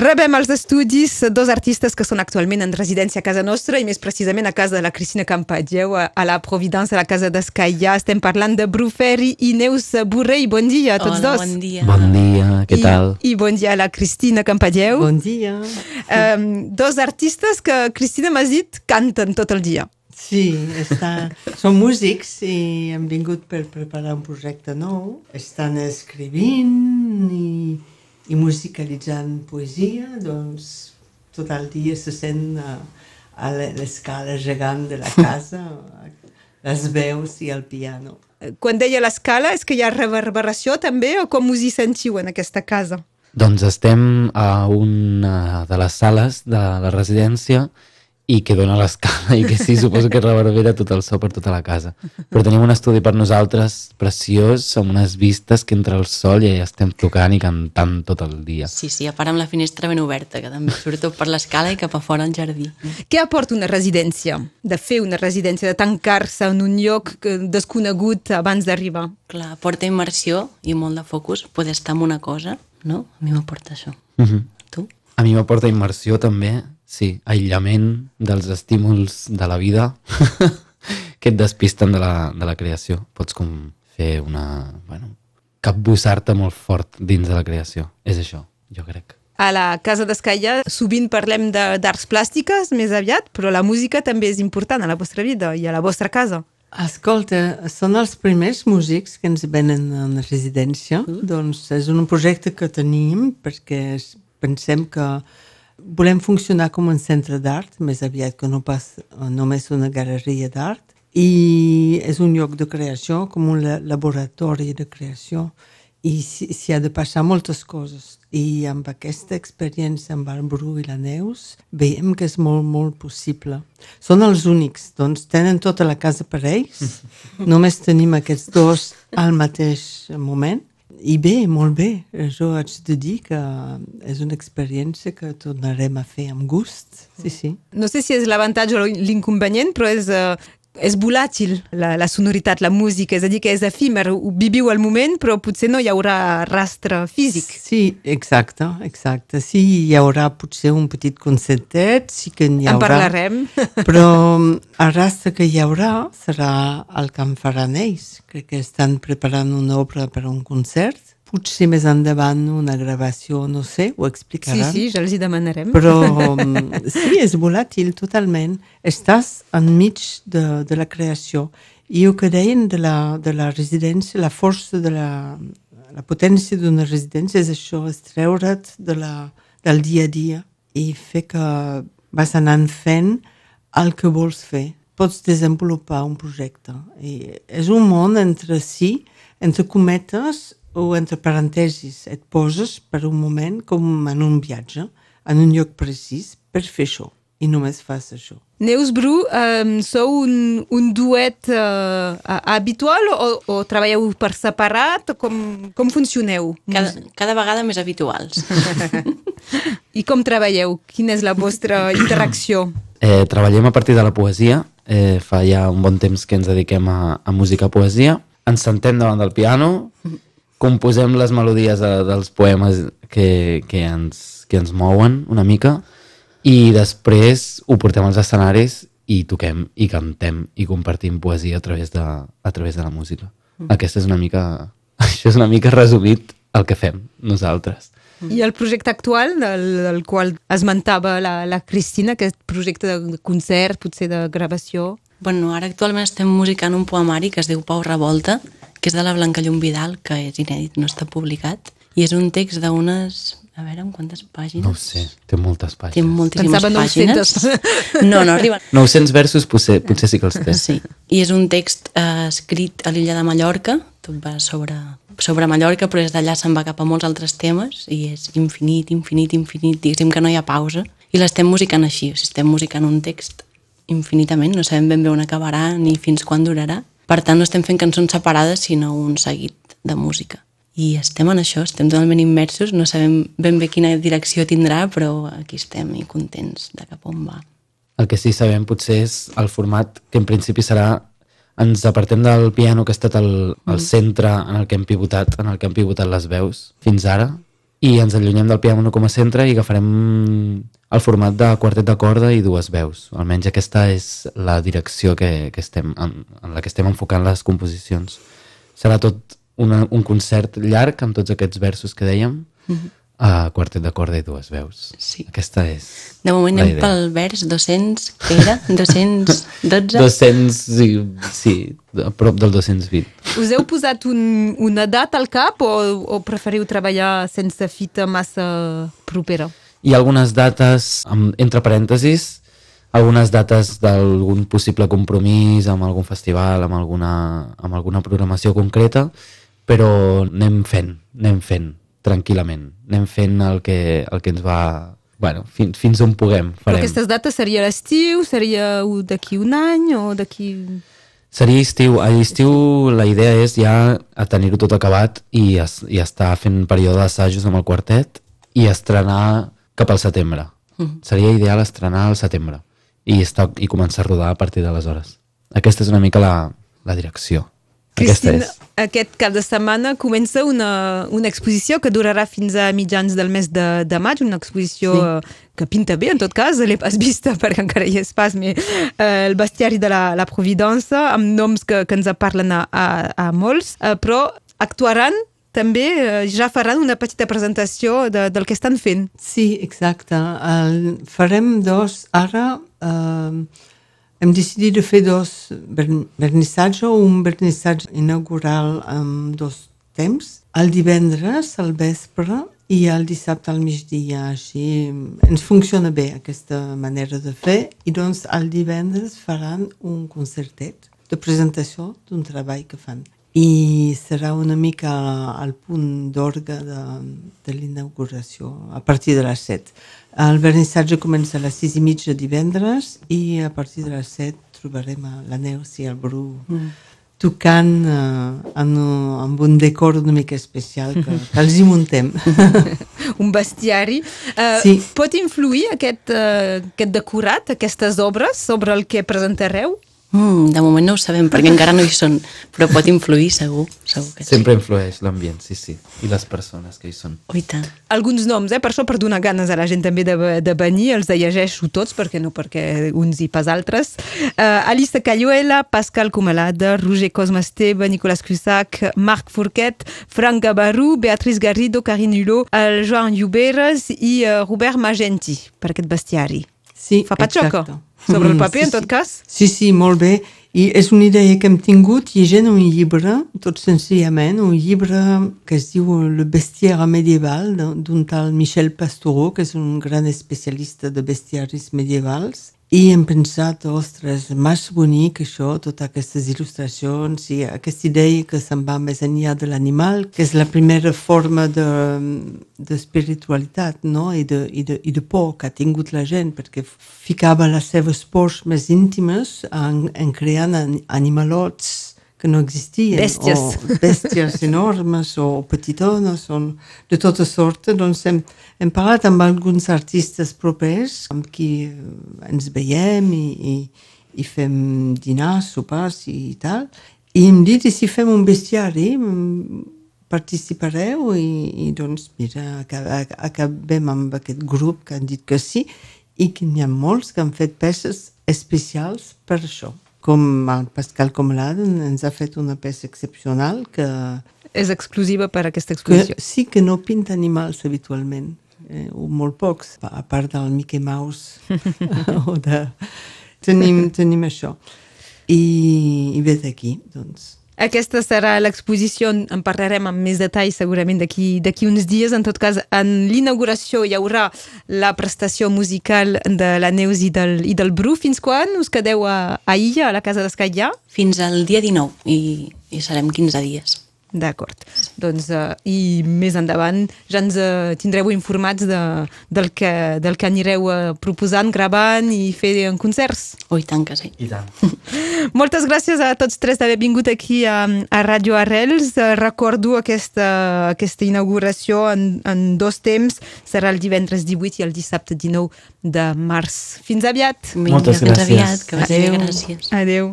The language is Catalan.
Rebem als estudis dos artistes que són actualment en residència a casa nostra i més precisament a casa de la Cristina Campageu, a la Providència, a la casa d'Escaia. Estem parlant de Bruferi i Neus Borrell. Bon dia a tots Hola, dos. bon dia. Bon dia, què I, tal? I bon dia a la Cristina Campageu. Bon dia. Um, dos artistes que Cristina m'ha dit canten tot el dia. Sí, està... som músics i hem vingut per preparar un projecte nou. Estan escrivint i, i musicalitzant poesia, doncs tot el dia se sent a, a l'escala gegant de la casa, les veus i el piano. Quan deia l'escala, és que hi ha reverberació també o com us hi sentiu en aquesta casa? Doncs estem a una de les sales de la residència i que dona l'escala i que sí, suposo que reverbera tot el so per tota la casa. Però tenim un estudi per nosaltres preciós, amb unes vistes que entra el sol i ja estem tocant i cantant tot el dia. Sí, sí, a part amb la finestra ben oberta, que també surt tot per l'escala i cap a fora al jardí. Què aporta una residència? De fer una residència, de tancar-se en un lloc que- desconegut abans d'arribar? Clar, porta immersió i molt de focus, poder estar en una cosa, no? A mi m'aporta això. Mhm. Tu? A mi m'aporta immersió també, sí, aïllament dels estímuls de la vida que et despisten de la, de la creació. Pots com fer una... Bueno, capbussar-te molt fort dins de la creació. És això, jo crec. A la Casa d'Escaia sovint parlem de- d'arts plàstiques més aviat, però la música també és important a la vostra vida i a la vostra casa. Escolta, són els primers músics que ens venen en residència. Mm. Doncs és un projecte que tenim perquè pensem que volem funcionar com un centre d'art, més aviat que no pas eh, només una galeria d'art. I és un lloc de creació, com un la- laboratori de creació. I s'hi ha de passar moltes coses. I amb aquesta experiència amb el Bru i la Neus veiem que és molt, molt possible. Són els únics, doncs tenen tota la casa per ells. Només tenim aquests dos al mateix moment. I bé, molt bé. Jo haig de dir que és una experiència que tornarem a fer amb gust. Sí, sí. No sé si és l'avantatge o l'inconvenient, però és, uh, és volàtil la, la sonoritat, la música, és a dir, que és efímer, ho viviu al moment, però potser no hi haurà rastre físic. Sí, exacte, exacte. Sí, hi haurà potser un petit concertet, sí que n'hi En haurà. parlarem. Però el rastre que hi haurà serà el que en faran ells. Crec que estan preparant una obra per a un concert. Potser més endavant una gravació, no sé, ho Sí, explicaran. sí, ja els hi demanarem. Però mm, sí, és volàtil totalment. Estàs enmig de, de la creació. I el que deien de la, de la residència, la força de la, la potència d'una residència és això, és treure't de la, del dia a dia i fer que vas anant fent el que vols fer. Pots desenvolupar un projecte. I és un món entre si, entre cometes o entre parentesis. Et poses per un moment com en un viatge, en un lloc precís, per fer això. I només fas això. Neus Bru, um, sou un, un duet uh, habitual o, o treballeu per separat? Com, com funcioneu? Cada, cada vegada més habituals. I com treballeu? Quina és la vostra interacció? Eh, treballem a partir de la poesia. Eh, fa ja un bon temps que ens dediquem a, a música poesia. Ens sentem davant del piano, composem les melodies de, dels poemes que, que, ens, que ens mouen una mica i després ho portem als escenaris i toquem i cantem i compartim poesia a través de, a través de la música. Aquesta és una mica... Això és una mica resumit el que fem nosaltres. I el projecte actual, del, del qual esmentava la, la Cristina, aquest projecte de concert, potser de gravació... bueno, ara actualment estem musicant un poemari que es diu Pau Revolta, que és de la Blanca Llum Vidal, que és inèdit, no està publicat, i és un text d'unes... A veure, amb quantes pàgines? No ho sé, té moltes Té pàgines. moltíssimes Pensava 900. pàgines. No, no arriben. 900 versos potser, potser sí que els té. Sí, i és un text eh, escrit a l'illa de Mallorca, tot va sobre, sobre Mallorca, però des d'allà se'n va cap a molts altres temes i és infinit, infinit, infinit, diguéssim que no hi ha pausa. I l'estem musicant així, o sigui, estem musicant un text infinitament, no sabem ben bé on acabarà ni fins quan durarà. Per tant, no estem fent cançons separades, sinó un seguit de música. I estem en això, estem totalment immersos, no sabem ben bé quina direcció tindrà, però aquí estem i contents de cap on va. El que sí sabem potser és el format que en principi serà ens apartem del piano que ha estat el, el centre en el que hem pivotat, en el que hem pivotat les veus fins ara i ens allunyem del piano com a centre i agafarem el format de quartet de corda i dues veus. Almenys aquesta és la direcció que, que estem, en, en la que estem enfocant les composicions. Serà tot una, un concert llarg amb tots aquests versos que dèiem, mm -hmm. A quartet de corda i dues veus. Sí. Aquesta és De moment anem idea. pel vers 200, que era? 212? 200, sí, sí, a prop del 220. Us heu posat un, una data al cap o, o preferiu treballar sense fita massa propera? Hi ha algunes dates, amb, entre parèntesis, algunes dates d'algun possible compromís amb algun festival, amb alguna, amb alguna programació concreta, però anem fent, anem fent, tranquil·lament. Anem fent el que, el que ens va... Bueno, fins, fins on puguem, Però farem. aquestes dates seria l'estiu, seria d'aquí un any o d'aquí... Seria estiu. A l'estiu la idea és ja a tenir-ho tot acabat i, es, i estar fent període d'assajos amb el quartet i estrenar cap al setembre. Mm. Seria ideal estrenar al setembre i, estar, i començar a rodar a partir d'aleshores. Aquesta és una mica la, la direcció. Cristina, aquest cap de setmana comença una, una exposició que durarà fins a mitjans del mes de, de maig, una exposició sí. que pinta bé, en tot cas, l'he pas vista perquè encara hi és pas, mais, eh, el bestiari de la, la Providança, amb noms que, que ens parlen a, a, a molts, eh, però actuaran també, eh, ja faran una petita presentació de, del que estan fent. Sí, exacte. El, farem dos ara... Eh, hem decidit de fer dos vern- vernissatge, un vernissatge inaugural amb dos temps, el divendres al vespre i el dissabte al migdia. Així ens funciona bé aquesta manera de fer i doncs el divendres faran un concertet de presentació d'un treball que fan i serà una mica al punt d'orgue de, de l'inauguració, a partir de les 7. El vernissatge comença a les 6 i mitja divendres i a partir de les 7 trobarem la Neus i el Bru mm. tocant eh, en, amb un decor una mica especial que, que els hi muntem. un bestiari. Uh, Sí. Pot influir aquest, uh, aquest decorat, aquestes obres, sobre el que presentareu? Mm, de moment no ho sabem perquè encara no hi són, però pot influir segur, segur que sí. Sempre influeix l'ambient, sí, sí. I les persones que hi són. Oh, i tant. Alguns noms, eh? per això per donar ganes a la gent també de, de venir, els de llegeixo tots, perquè no perquè uns i pas altres. Uh, Alice Cayuela, Pascal Comalada, Roger Cosme Esteve, Nicolas Cusac, Marc Fourquet, Frank Gabarú, Beatriz Garrido, Karine Hulot, el Joan Lluberes i uh, Robert Magenti, per aquest bestiari. Sí, Fa patxoca, exacte. Sobre el Mm, paper, sí, en tot cas. Sí, sí, molt bé. I és una idea que hem tingut llegint un llibre, tot senzillament, un llibre que es diu Le bestiaire medieval, d'un tal Michel Pastoreau, que és un gran especialista de bestiaris medievals. I hem pensat, ostres, més bonic això, totes aquestes il·lustracions i aquesta idea que se'n va més enllà de l'animal, que és la primera forma de, de spiritualitat no? I, de, i, de, i de por que ha tingut la gent, perquè ficava les seves pors més íntimes en, en creant an, animalots que no existien. Bèsties. O bèsties enormes o petitones, o de tota sorta. Doncs hem, hem parlat amb alguns artistes propers amb qui eh, ens veiem i, i, i fem dinars, sopars i tal. I hem dit, i si fem un bestiari, mm, participareu i, i doncs, mira, aca- aca- acabem amb aquest grup que han dit que sí i que n'hi ha molts que han fet peces especials per això. Com el Pascal Comladen ens ha fet una peça excepcional que, És exclusiva per a aquesta que exposició. sí que no pinta animals habitualment, eh, o molt pocs, a part del Mickey Mouse o de... Tenim, tenim això. I, i ve d'aquí, doncs. Aquesta serà l'exposició, en parlarem amb més detall segurament d'aquí uns dies. En tot cas, en l'inauguració hi haurà la prestació musical de la Neus i del, i del Bru. Fins quan us quedeu a, a Illa, a la casa d'Escaillà? Fins al dia 19 i, i serem 15 dies. D'acord. Doncs, uh, I més endavant ja ens uh, tindreu informats de, del, que, del que anireu uh, proposant, gravant i fer en concerts. Oh, i tant que sí. I tant. Moltes gràcies a tots tres d'haver vingut aquí a, a Radio Arrels. Eh, Recordo aquesta, aquesta inauguració en, en dos temps. Serà el divendres 18 i el dissabte 19 de març. Fins aviat. Vinga, Moltes fins gràcies. aviat, que vagi Adéu. gràcies. Adeu.